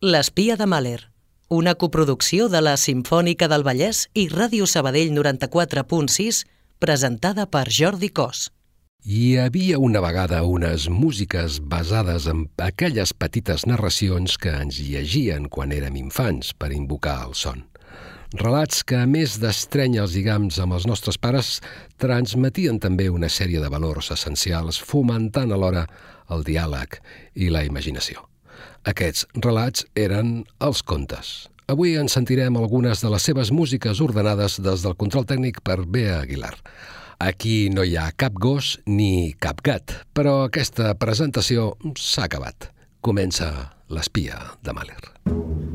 L'espia de Mahler, una coproducció de la Simfònica del Vallès i Ràdio Sabadell 94.6, presentada per Jordi Cos. Hi havia una vegada unes músiques basades en aquelles petites narracions que ens llegien quan érem infants per invocar el son. Relats que, a més d'estrènyer els lligams amb els nostres pares, transmetien també una sèrie de valors essencials, fomentant alhora el diàleg i la imaginació. Aquests relats eren els contes. Avui en sentirem algunes de les seves músiques ordenades des del control tècnic per Bea Aguilar. Aquí no hi ha cap gos ni cap gat, però aquesta presentació s'ha acabat. Comença l'espia de Mahler.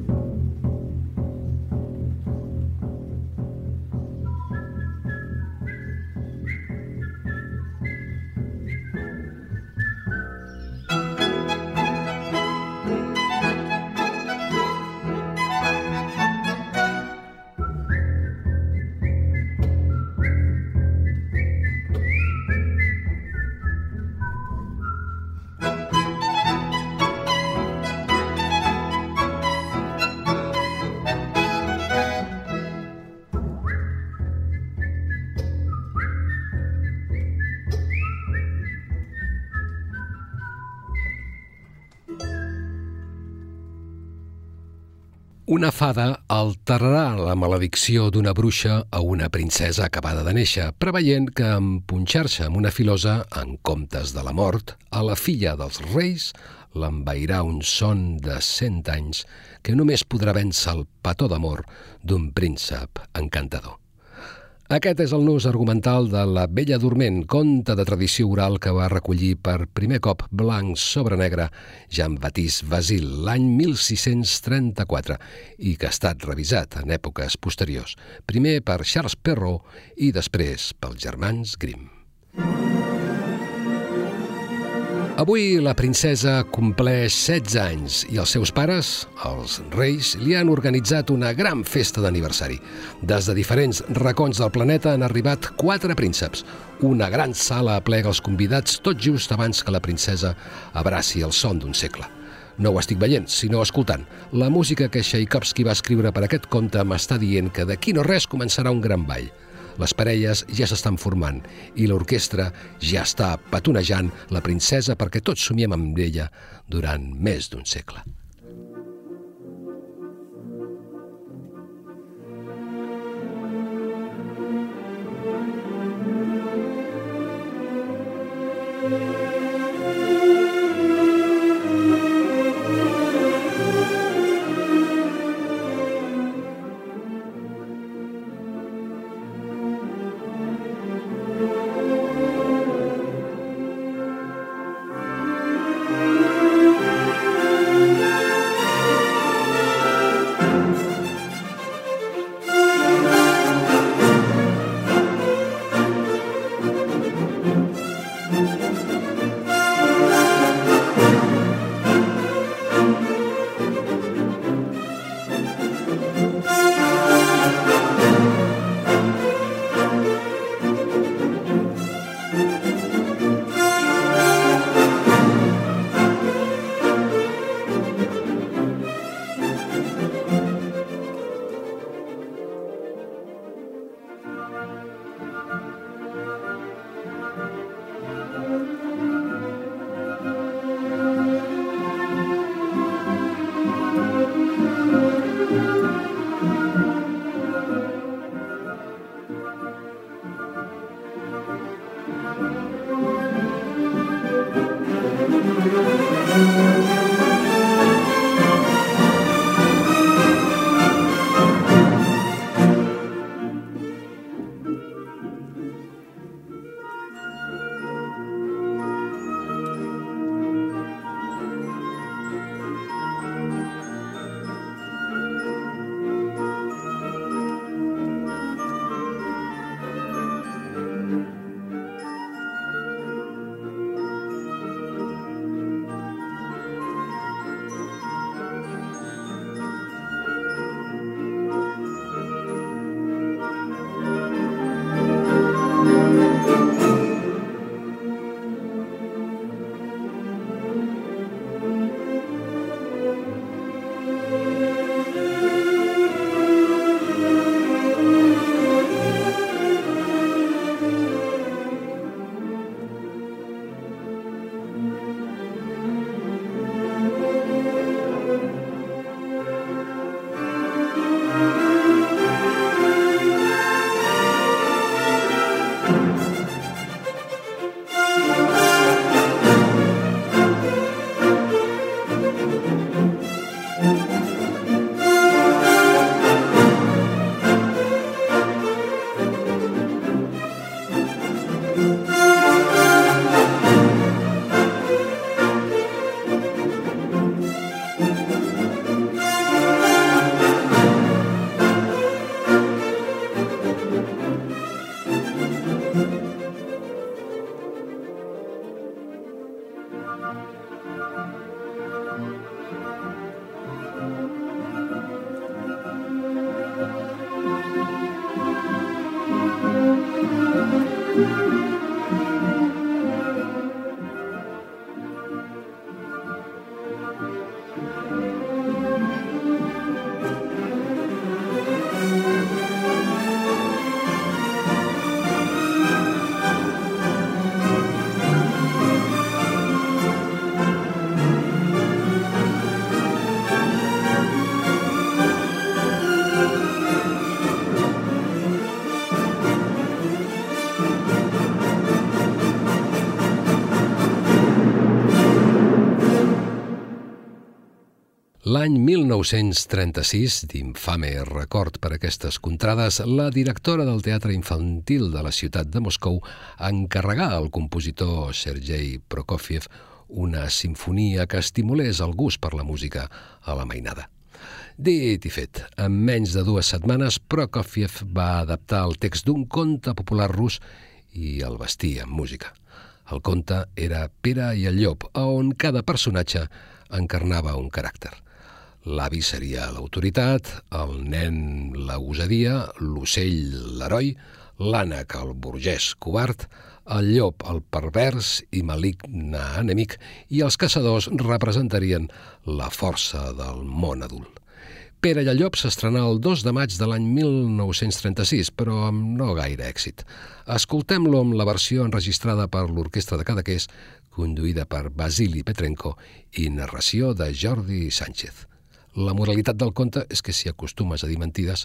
Una fada alterarà la maledicció d'una bruixa a una princesa acabada de néixer, preveient que en punxar-se amb una filosa, en comptes de la mort, a la filla dels reis l'envairà un son de cent anys que només podrà vèncer el petó d'amor d'un príncep encantador. Aquest és el nus argumental de La Bella Dorment, conte de tradició oral que va recollir per primer cop blanc sobre negre Jean-Baptiste Vasil l'any 1634 i que ha estat revisat en èpoques posteriors, primer per Charles Perrault i després pels germans Grimm. Avui la princesa compleix 16 anys i els seus pares, els reis, li han organitzat una gran festa d'aniversari. Des de diferents racons del planeta han arribat quatre prínceps. Una gran sala aplega els convidats tot just abans que la princesa abraci el son d'un segle. No ho estic veient, sinó escoltant. La música que Tchaikovsky va escriure per aquest conte m'està dient que d'aquí no res començarà un gran ball. Les parelles ja s'estan formant i l'orquestra ja està petonejant la princesa perquè tots somiem amb ella durant més d'un segle. L'any 1936, d'infame record per aquestes contrades, la directora del Teatre Infantil de la ciutat de Moscou encarregà al compositor Sergei Prokofiev una sinfonia que estimulés el gust per la música a la mainada. Dit i fet, en menys de dues setmanes, Prokofiev va adaptar el text d'un conte popular rus i el vestia amb música. El conte era Pere i el llop, on cada personatge encarnava un caràcter. L'avi seria l'autoritat, el nen la gosadia, l'ocell l'heroi, l'ànec el burgès covard, el llop el pervers i maligne enemic i els caçadors representarien la força del món adult. Pere i el Llop s'estrenà el 2 de maig de l'any 1936, però amb no gaire èxit. Escoltem-lo amb la versió enregistrada per l'Orquestra de Cadaqués, conduïda per Basili Petrenko i narració de Jordi Sánchez. La moralitat del conte és que si acostumes a dir mentides,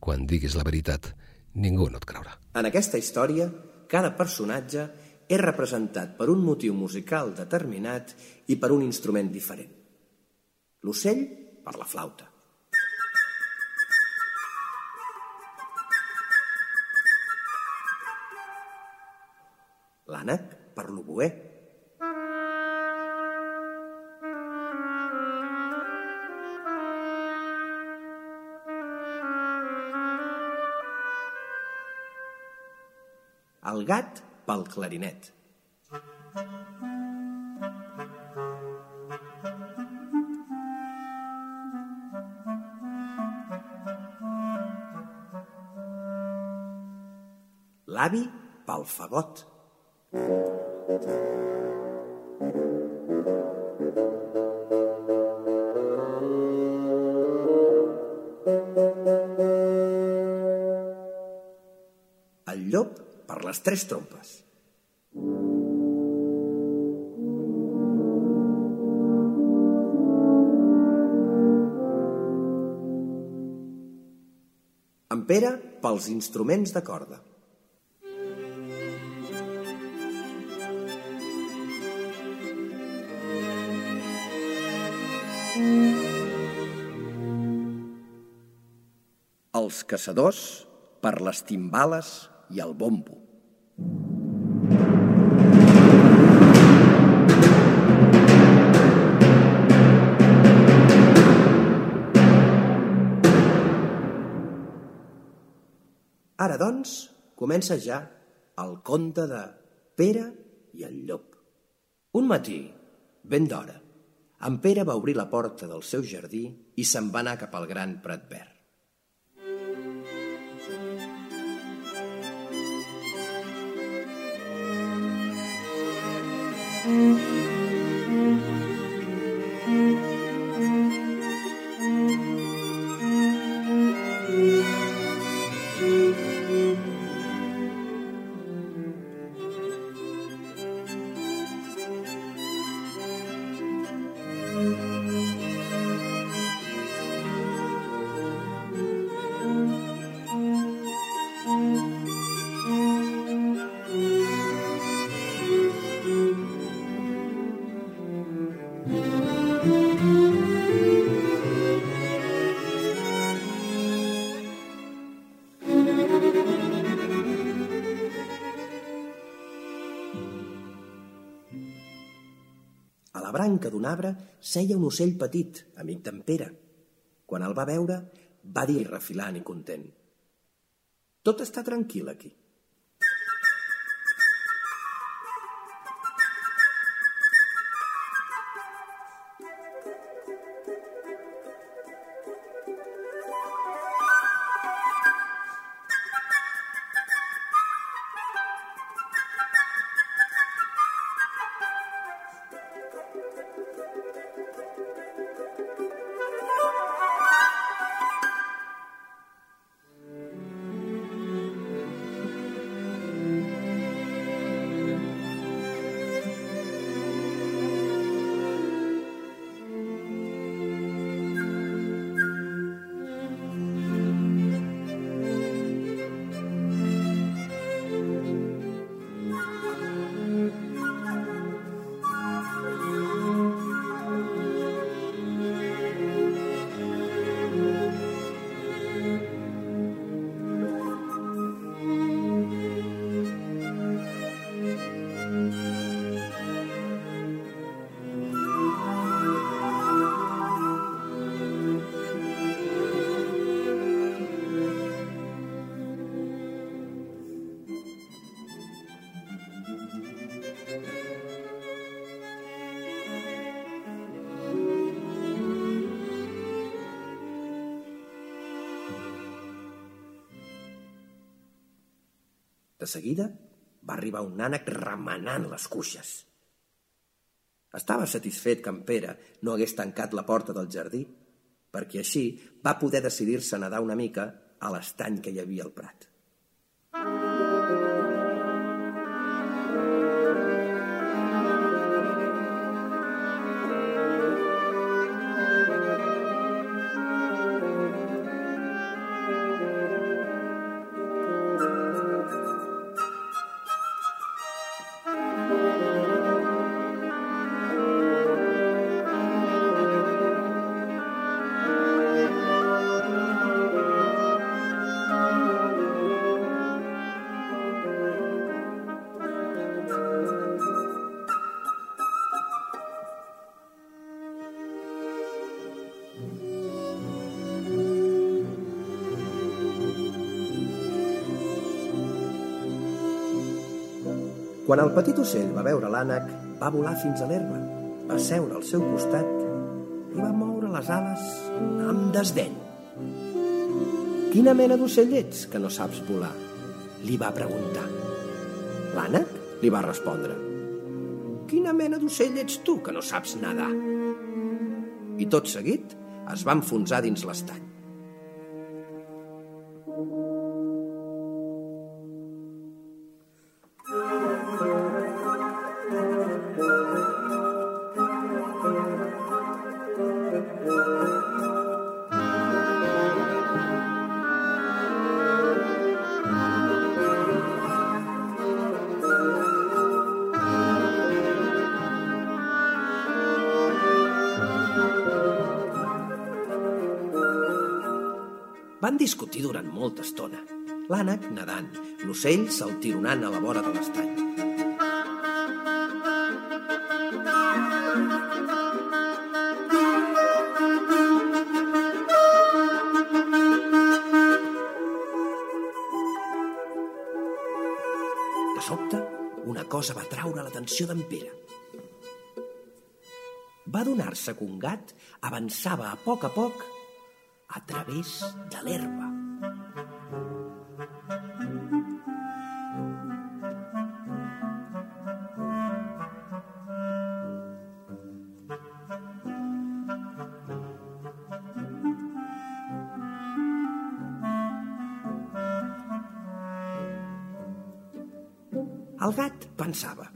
quan diguis la veritat, ningú no et creurà. En aquesta història, cada personatge és representat per un motiu musical determinat i per un instrument diferent. L'ocell, per la flauta. L'ànec, per l'oboè. El gat pel clarinet. L'avi pel fagot. Tres trompes. En Pere pels instruments de corda. Els caçadors per les timbales i el bombo. Ara, doncs, comença ja el conte de Pere i el llop. Un matí, ben d'hora, en Pere va obrir la porta del seu jardí i se'n va anar cap al gran prat verd. A arbre seia un ocell petit, amic d'en Pere. Quan el va veure, va dir refilant i content. Tot està tranquil aquí. De seguida va arribar un ànec remenant les cuixes. Estava satisfet que en Pere no hagués tancat la porta del jardí, perquè així va poder decidir-se a nedar una mica a l'estany que hi havia al prat. Quan el petit ocell va veure l'ànec, va volar fins a l'herba, va seure al seu costat i va moure les ales amb desdeny. Quina mena d'ocell ets que no saps volar? Li va preguntar. L'ànec li va respondre. Quina mena d'ocell ets tu que no saps nedar? I tot seguit es va enfonsar dins l'estany. Molta estona. L'ànec nedant, l'ocell saltironant a la vora de l'estany. De sobte, una cosa va traure l'atenció d'en Pere. Va donar-se que un gat avançava a poc a poc a través de l'herba. El gat pensava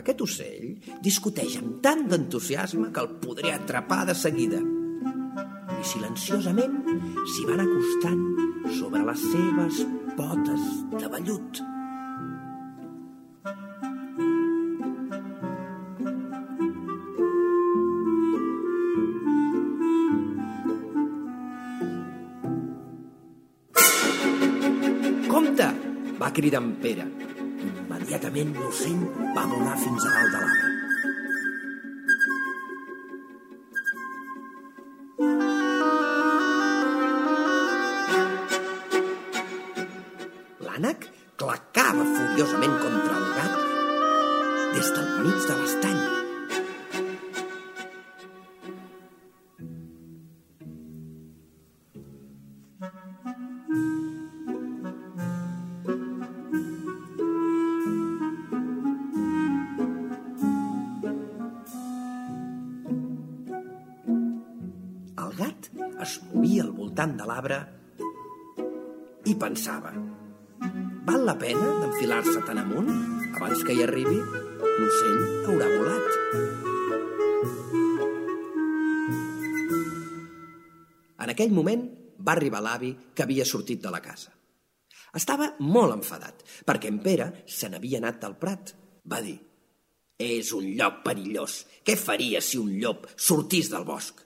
aquest ocell discuteix amb tant d'entusiasme que el podré atrapar de seguida i silenciosament s'hi van acostant sobre les seves potes de vellut. Compte! va cridar en Pere. Immediatament l'ocell va volar fins a dalt de l'arbre. Va arribar l'avi que havia sortit de la casa. Estava molt enfadat, perquè en Pere se n'havia anat del prat. Va dir, és un lloc perillós. Què faria si un llop sortís del bosc?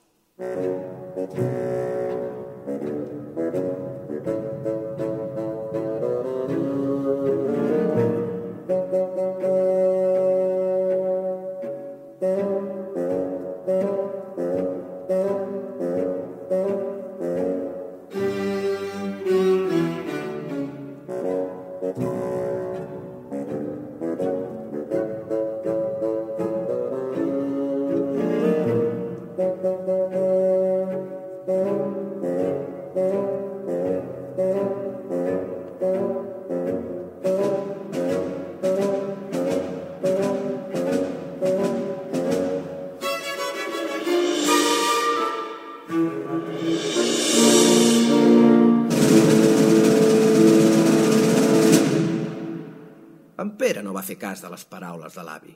Cas de les paraules de l'avi.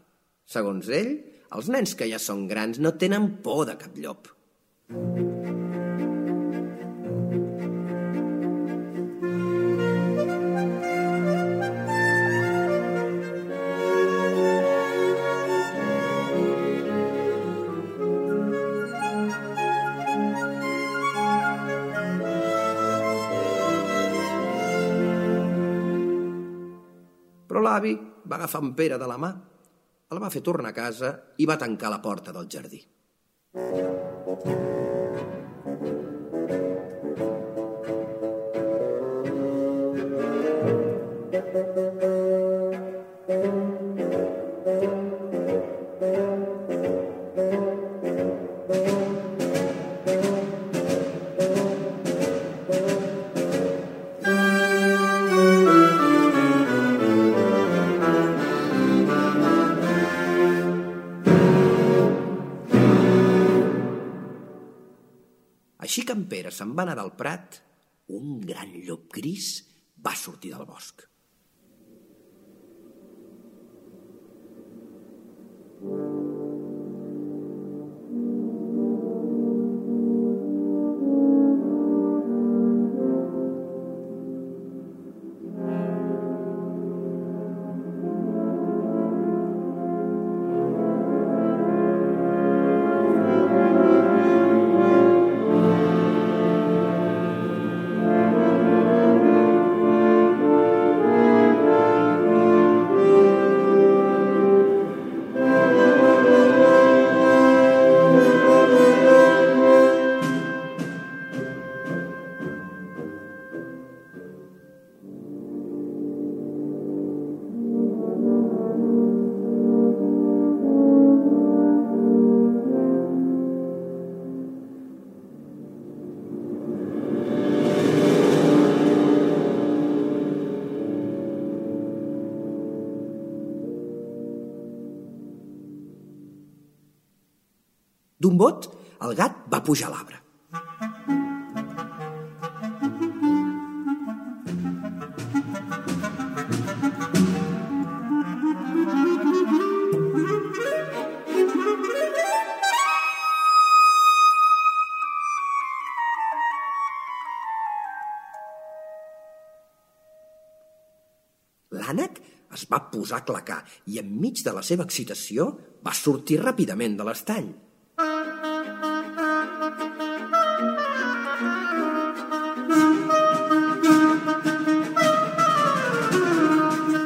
Segons ell, els nens que ja són grans no tenen por de cap llop. En Pere de la mà, el va fer tornar a casa i va tancar la porta del jardí. Se'n va anar del prat, un gran llop gris va sortir del bosc. D'un posar a clacar i enmig de la seva excitació va sortir ràpidament de l'estany.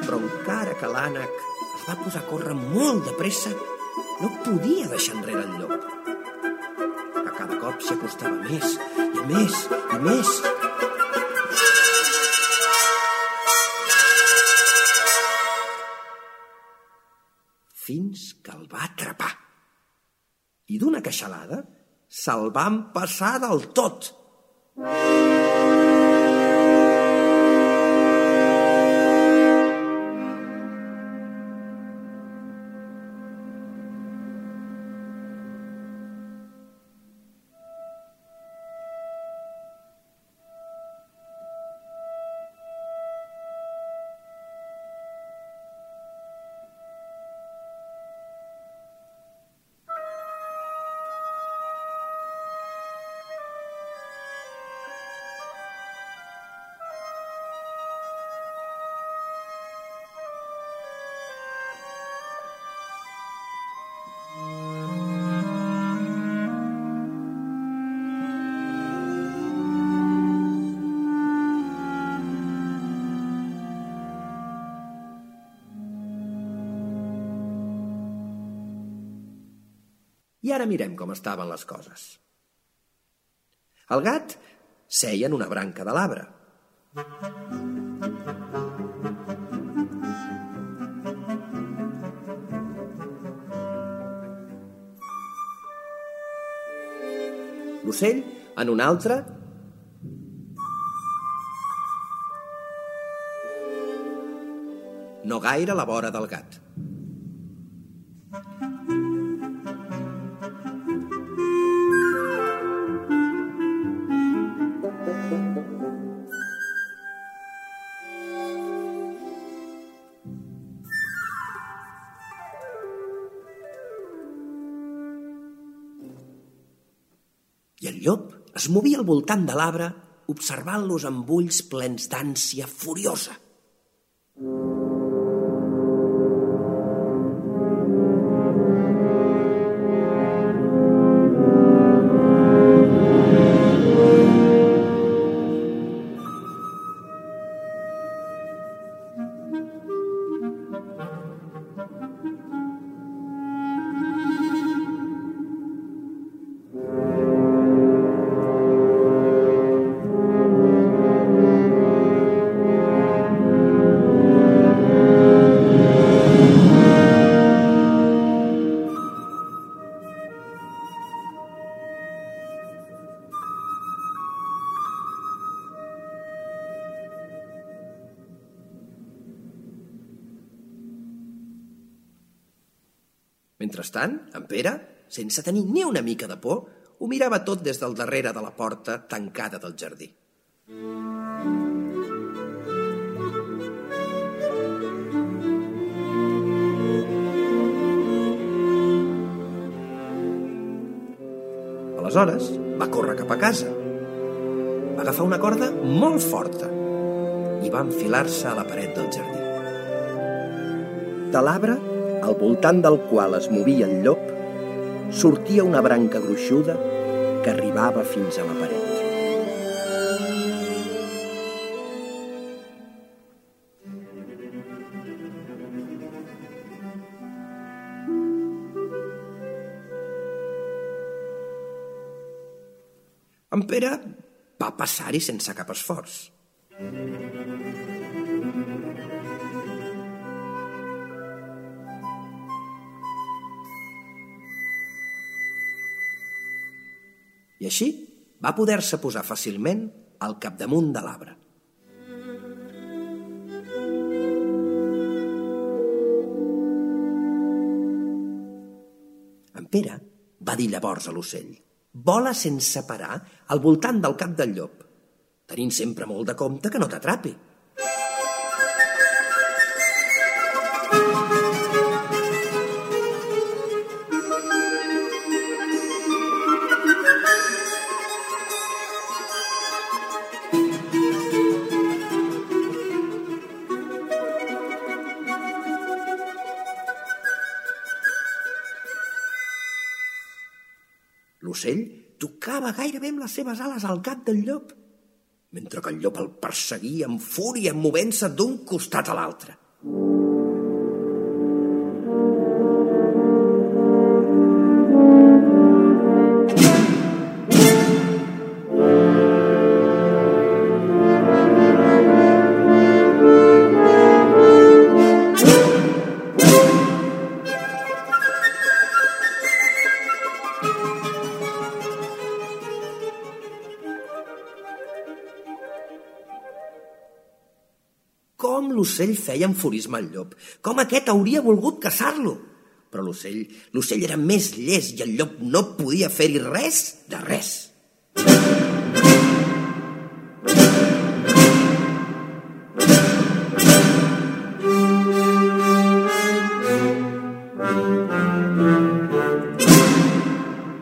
Però encara que l'ànec es va posar a córrer molt de pressa, no podia deixar enrere el llop. A cada cop s'hi acostava més i més i més. Queixalada se'l van passar del tot. I ara mirem com estaven les coses. El gat seia en una branca de l'arbre. L'ocell en una altra no gaire a la vora del gat. Movia al voltant de l'arbre observant-los amb ulls plens d'ànsia furiosa. Pere, sense tenir ni una mica de por, ho mirava tot des del darrere de la porta tancada del jardí. Aleshores, va córrer cap a casa. Va agafar una corda molt forta i va enfilar-se a la paret del jardí. De l'arbre al voltant del qual es movia el llop, sortia una branca gruixuda que arribava fins a la paret. En Pere va passar-hi sense cap esforç. Així va poder-se posar fàcilment al capdamunt de l'arbre. En Pere va dir llavors a l'ocell vola sense parar al voltant del cap del llop, tenint sempre molt de compte que no t'atrapi. Tocava gairebé amb les seves ales al cap del llop, mentre que el llop el perseguia amb fúria movent-se d'un costat a l'altre. L'ocell feia enfurisme al llop, com aquest hauria volgut caçar-lo. Però l'ocell, l'ocell era més llest i el llop no podia fer-hi res de res.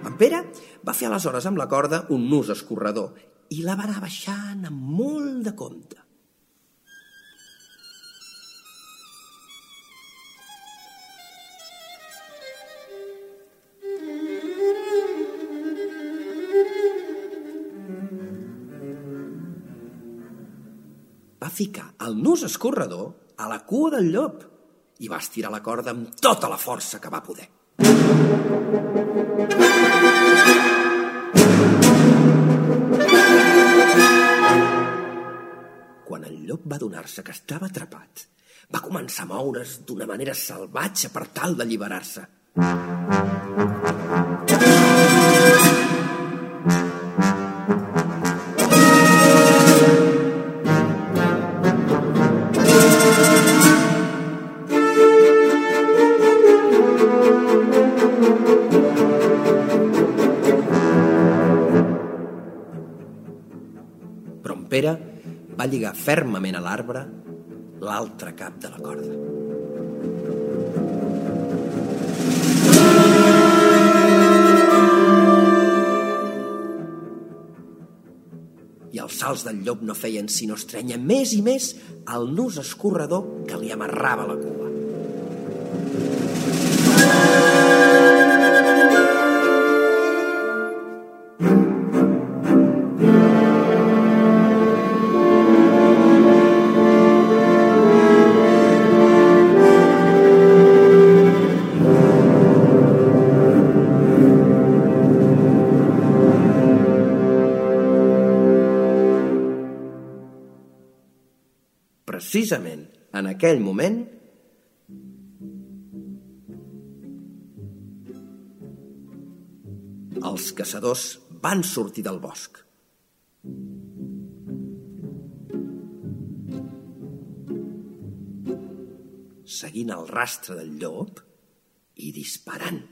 En Pere va fer aleshores amb la corda un nus escorredor i la va anar baixant amb molt de compte. Ficar el nus escorredor a la cua del llop i va estirar la corda amb tota la força que va poder. Quan el llop va donar-se que estava atrapat, va començar a moure's d'una manera salvatge per tal d'alliberar-se. Va lligar fermament a l'arbre l'altre cap de la corda. i els salts del llop no feien sinó estrenya més i més el nus escorredor que li amarrava la cua. Aquell moment els caçadors van sortir del bosc. Seguint el rastre del llop i disparant.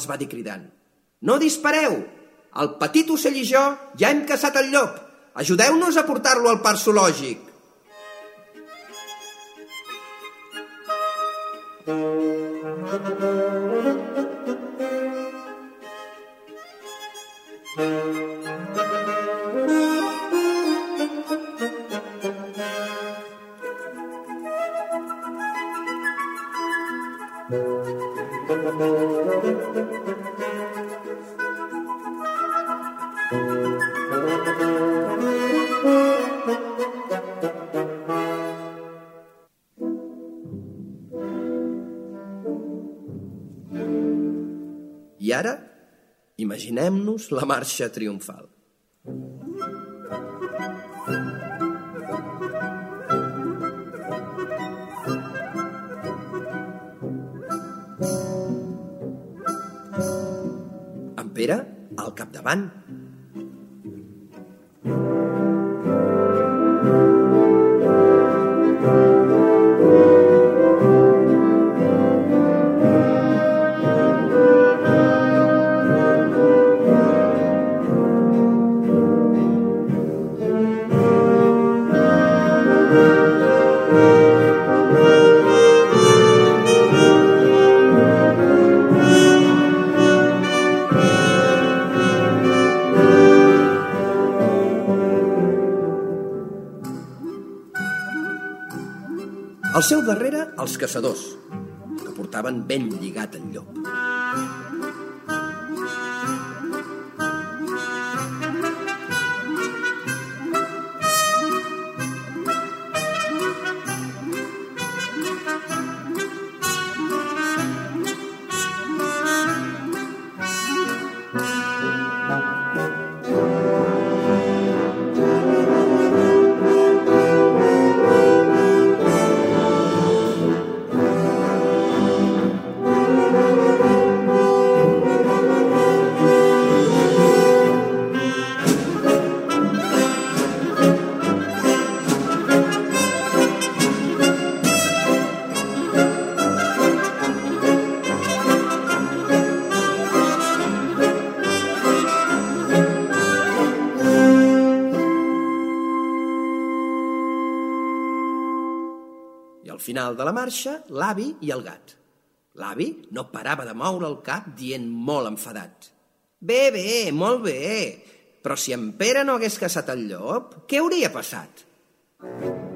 Els va dir cridant. No dispareu! El petit ocell i jo ja hem caçat el llop. Ajudeu-nos a portar-lo al parc zoològic. I imaginem-nos la marxa triomfal. En Pere, al capdavant. Al seu darrere, els caçadors, final de la marxa, l'avi i el gat. L'avi no parava de moure el cap dient molt enfadat. Bé, bé, molt bé, però si en Pere no hagués caçat el llop, què hauria passat? Sobre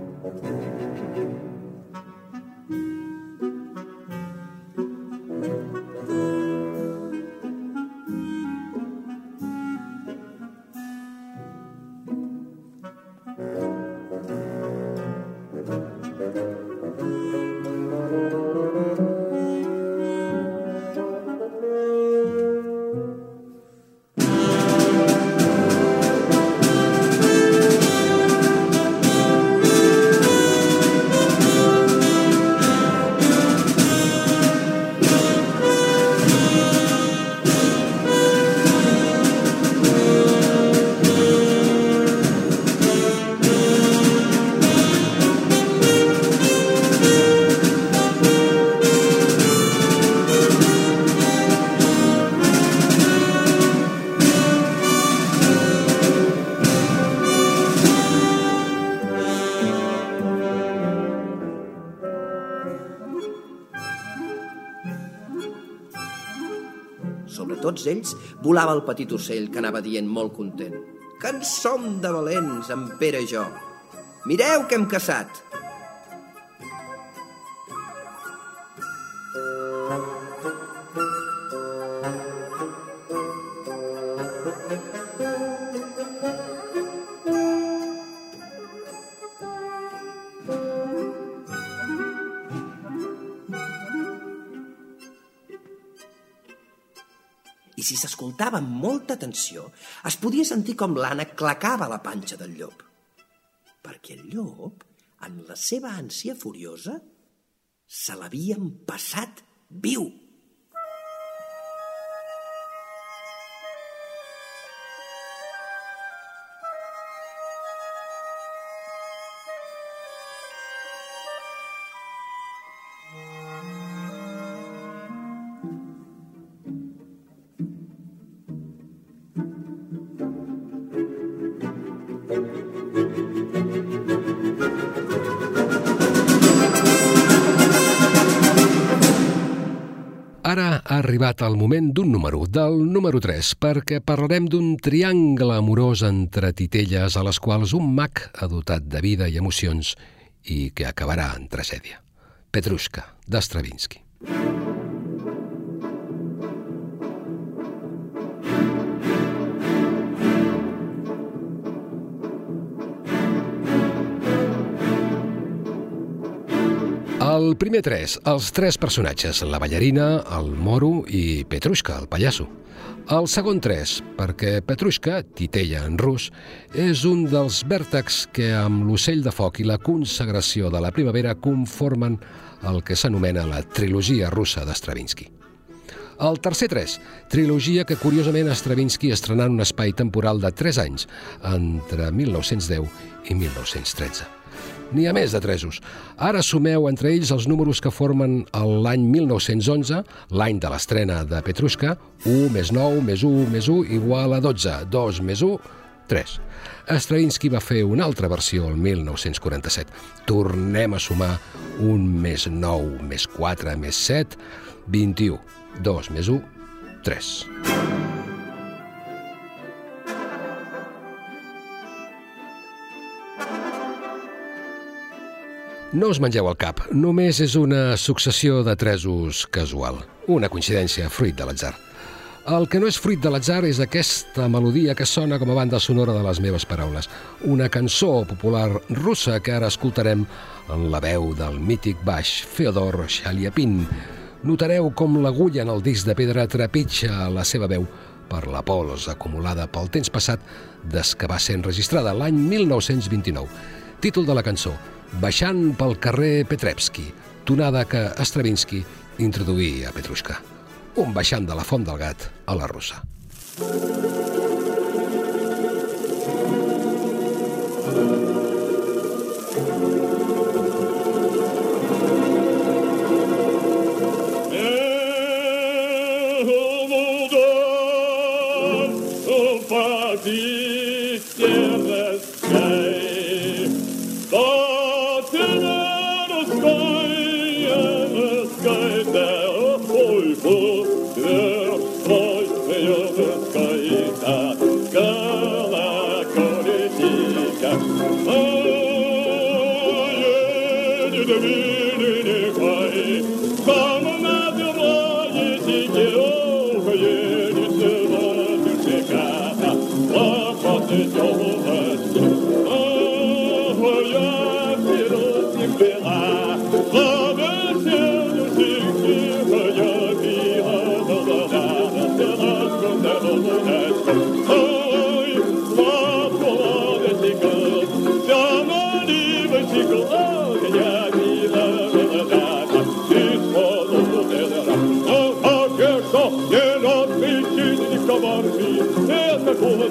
tots ells volava el petit ocell que anava dient molt content. Que en som de valents, en Pere i jo. Mireu que hem caçat. Si s'escoltava amb molta atenció, es podia sentir com l'Anna clacava la panxa del llop. Perquè el llop, en la seva ànsia furiosa, se l'havien passat viu. Arribat el moment d'un número, del número 3, perquè parlarem d'un triangle amorós entre titelles a les quals un mag ha dotat de vida i emocions i que acabarà en tragèdia. Petrushka, d'Stravinsky. El primer tres, els tres personatges, la ballarina, el moro i Petrushka, el pallasso. El segon tres, perquè Petrushka, titella en rus, és un dels vèrtex que amb l'ocell de foc i la consagració de la primavera conformen el que s'anomena la trilogia russa d'Stravinsky. El tercer tres, trilogia que curiosament Stravinsky estrenà en un espai temporal de 3 anys, entre 1910 i 1913. N'hi ha més de tresos. Ara sumeu entre ells els números que formen l'any 1911, l'any de l'estrena de Petrushka, 1 més 9 més 1 més 1 igual a 12, 2 més 1, 3. Stravinsky va fer una altra versió el 1947. Tornem a sumar 1 més 9 més 4 més 7, 21. 2 més 1, 3. No us mengeu el cap, només és una successió de tresos casual, una coincidència fruit de l'atzar. El que no és fruit de l'atzar és aquesta melodia que sona com a banda sonora de les meves paraules. Una cançó popular russa que ara escoltarem en la veu del mític baix Feodor Shaliapin. Notareu com l'agulla en el disc de pedra trepitja la seva veu per la pols acumulada pel temps passat des que va ser enregistrada l'any 1929. Títol de la cançó, baixant pel carrer Petrevski, tonada que Stravinsky introduí a Petrushka. Un baixant de la Font del Gat a la russa.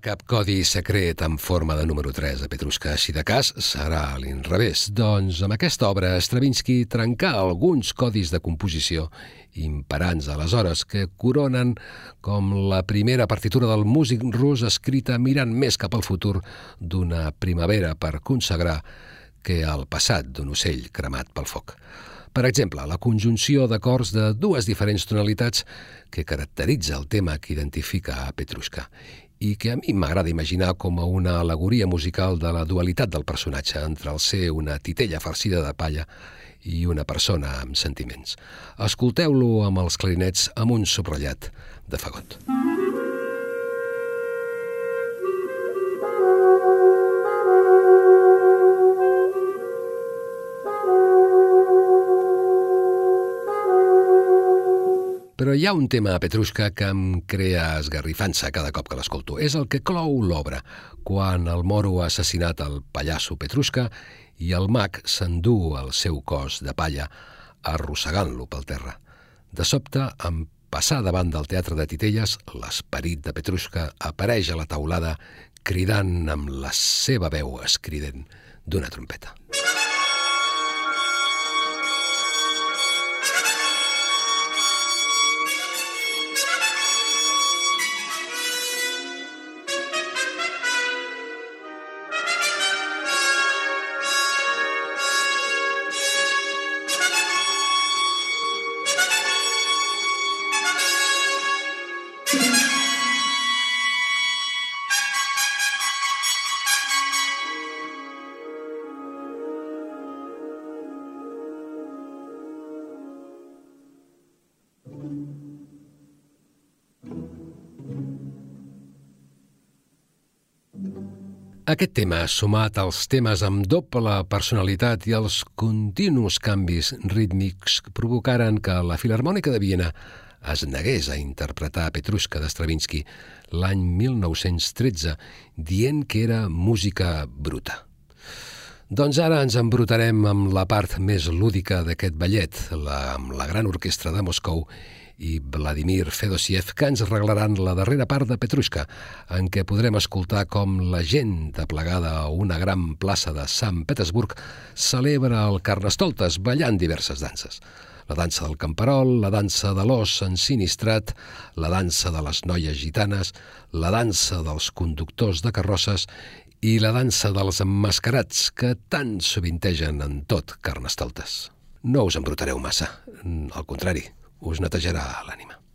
cap codi secret en forma de número 3 a Petrushka. Si de cas, serà a l'inrevés. Doncs amb aquesta obra, Stravinsky trencà alguns codis de composició imperants aleshores que coronen com la primera partitura del músic rus escrita mirant més cap al futur d'una primavera per consagrar que el passat d'un ocell cremat pel foc. Per exemple, la conjunció d'acords de dues diferents tonalitats que caracteritza el tema que identifica a Petrushka i que a mi m'agrada imaginar com a una alegoria musical de la dualitat del personatge entre el ser una titella farcida de palla i una persona amb sentiments. Escolteu-lo amb els clarinets amb un subratllat de fagot. Mm. Però hi ha un tema a Petrushka que em crea esgarrifança cada cop que l'escolto. És el que clou l'obra, quan el moro ha assassinat el pallasso Petrushka i el mag s'endú el seu cos de palla arrossegant-lo pel terra. De sobte, en passar davant del teatre de Titelles, l'esperit de Petrushka apareix a la taulada cridant amb la seva veu escrident d'una trompeta. Aquest tema, sumat als temes amb doble personalitat i els continus canvis rítmics, provocaren que la Filarmònica de Viena es negués a interpretar Petrushka de Stravinsky l'any 1913, dient que era música bruta. Doncs ara ens embrutarem amb la part més lúdica d'aquest ballet, la, amb la gran orquestra de Moscou i Vladimir Fedosiev, que ens reglaran la darrera part de Petrushka, en què podrem escoltar com la gent aplegada a una gran plaça de Sant Petersburg celebra el Carnestoltes ballant diverses danses. La dansa del camperol, la dansa de l'os ensinistrat, la dansa de les noies gitanes, la dansa dels conductors de carrosses i la dansa dels emmascarats que tant sovintegen en tot Carnestoltes. No us embrutareu massa, al contrari, us netejarà l'ànima.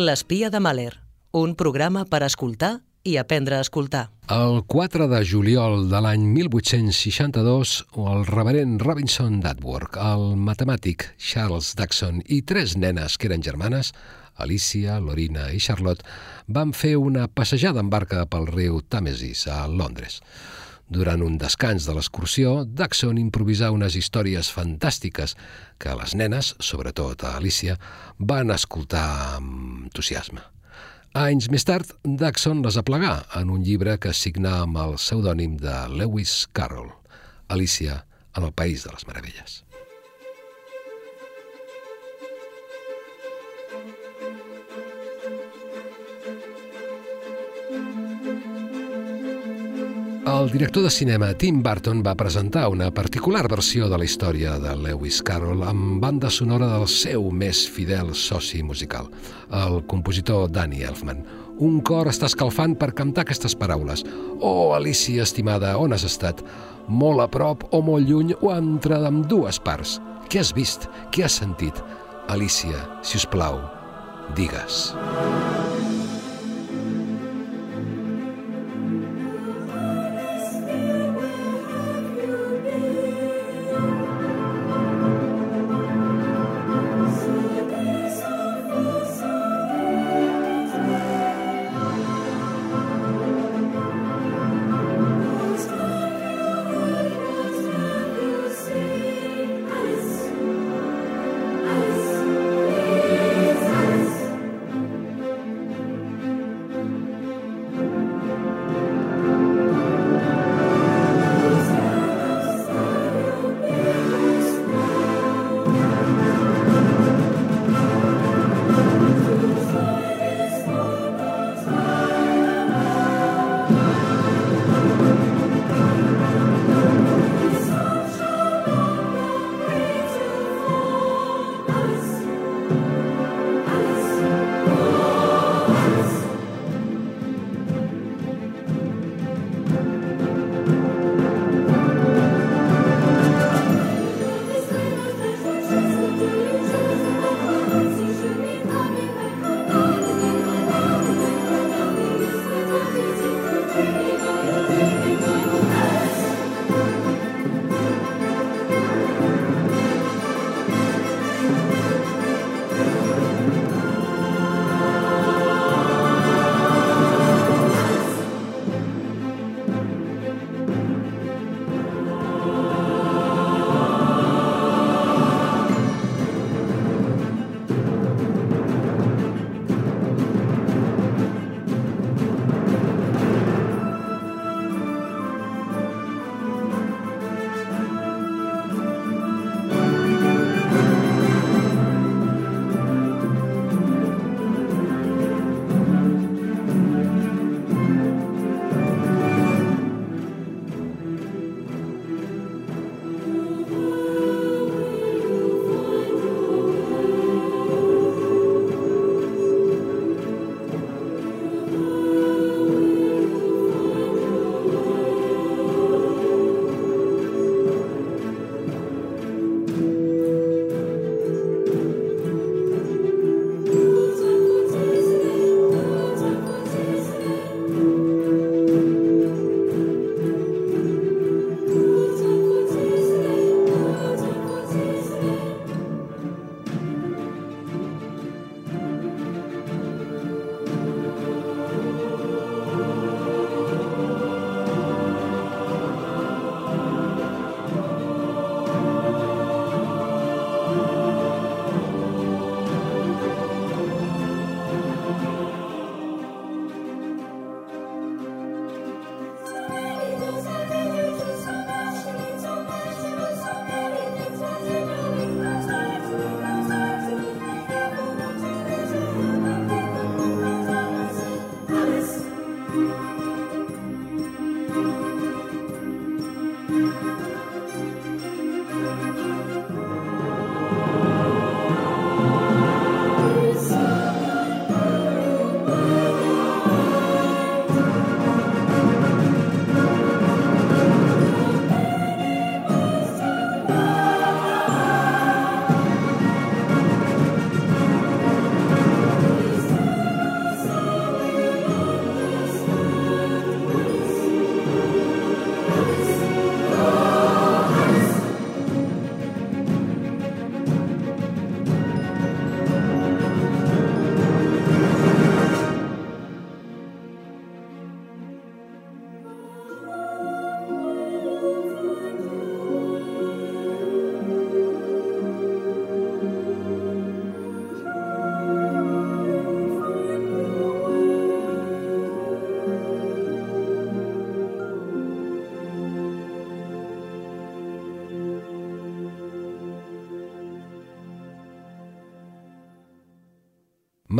L'espia de Mahler, un programa per escoltar i aprendre a escoltar. El 4 de juliol de l'any 1862, el reverent Robinson d'Atwork, el matemàtic Charles Dixon i tres nenes que eren germanes, Alicia, Lorina i Charlotte, van fer una passejada en barca pel riu Tàmesis a Londres. Durant un descans de l'excursió, Daxon improvisà unes històries fantàstiques que les nenes, sobretot a Alicia, van escoltar amb entusiasme. Anys més tard, Daxon les aplegà en un llibre que signà amb el pseudònim de Lewis Carroll, Alicia en el País de les Meravelles. El director de cinema Tim Burton va presentar una particular versió de la història de Lewis Carroll amb banda sonora del seu més fidel soci musical, el compositor Danny Elfman. Un cor està escalfant per cantar aquestes paraules. Oh, Alicia, estimada, on has estat? Molt a prop o molt lluny o entre dues parts? Què has vist? Què has sentit? Alicia, si us plau, digues. Digues.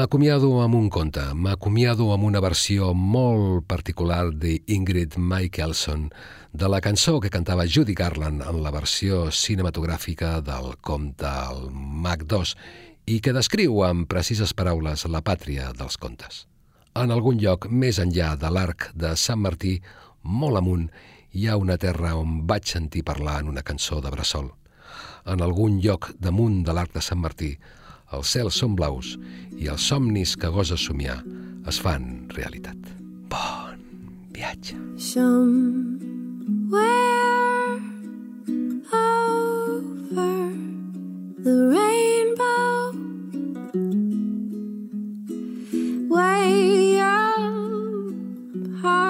M'acomiado amb un conte, m'acomiado amb una versió molt particular d'Ingrid Michaelson de la cançó que cantava Judy Garland en la versió cinematogràfica del conte El Mag 2 i que descriu amb precises paraules la pàtria dels contes. En algun lloc més enllà de l'arc de Sant Martí, molt amunt, hi ha una terra on vaig sentir parlar en una cançó de Bressol. En algun lloc damunt de l'arc de Sant Martí, els cels són blaus i els somnis que goses somiar es fan realitat. Bon viatge. Somewhere over the rainbow Way up high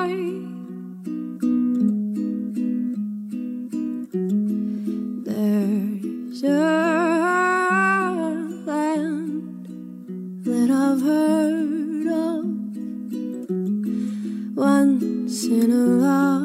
I've heard of once in a lullaby.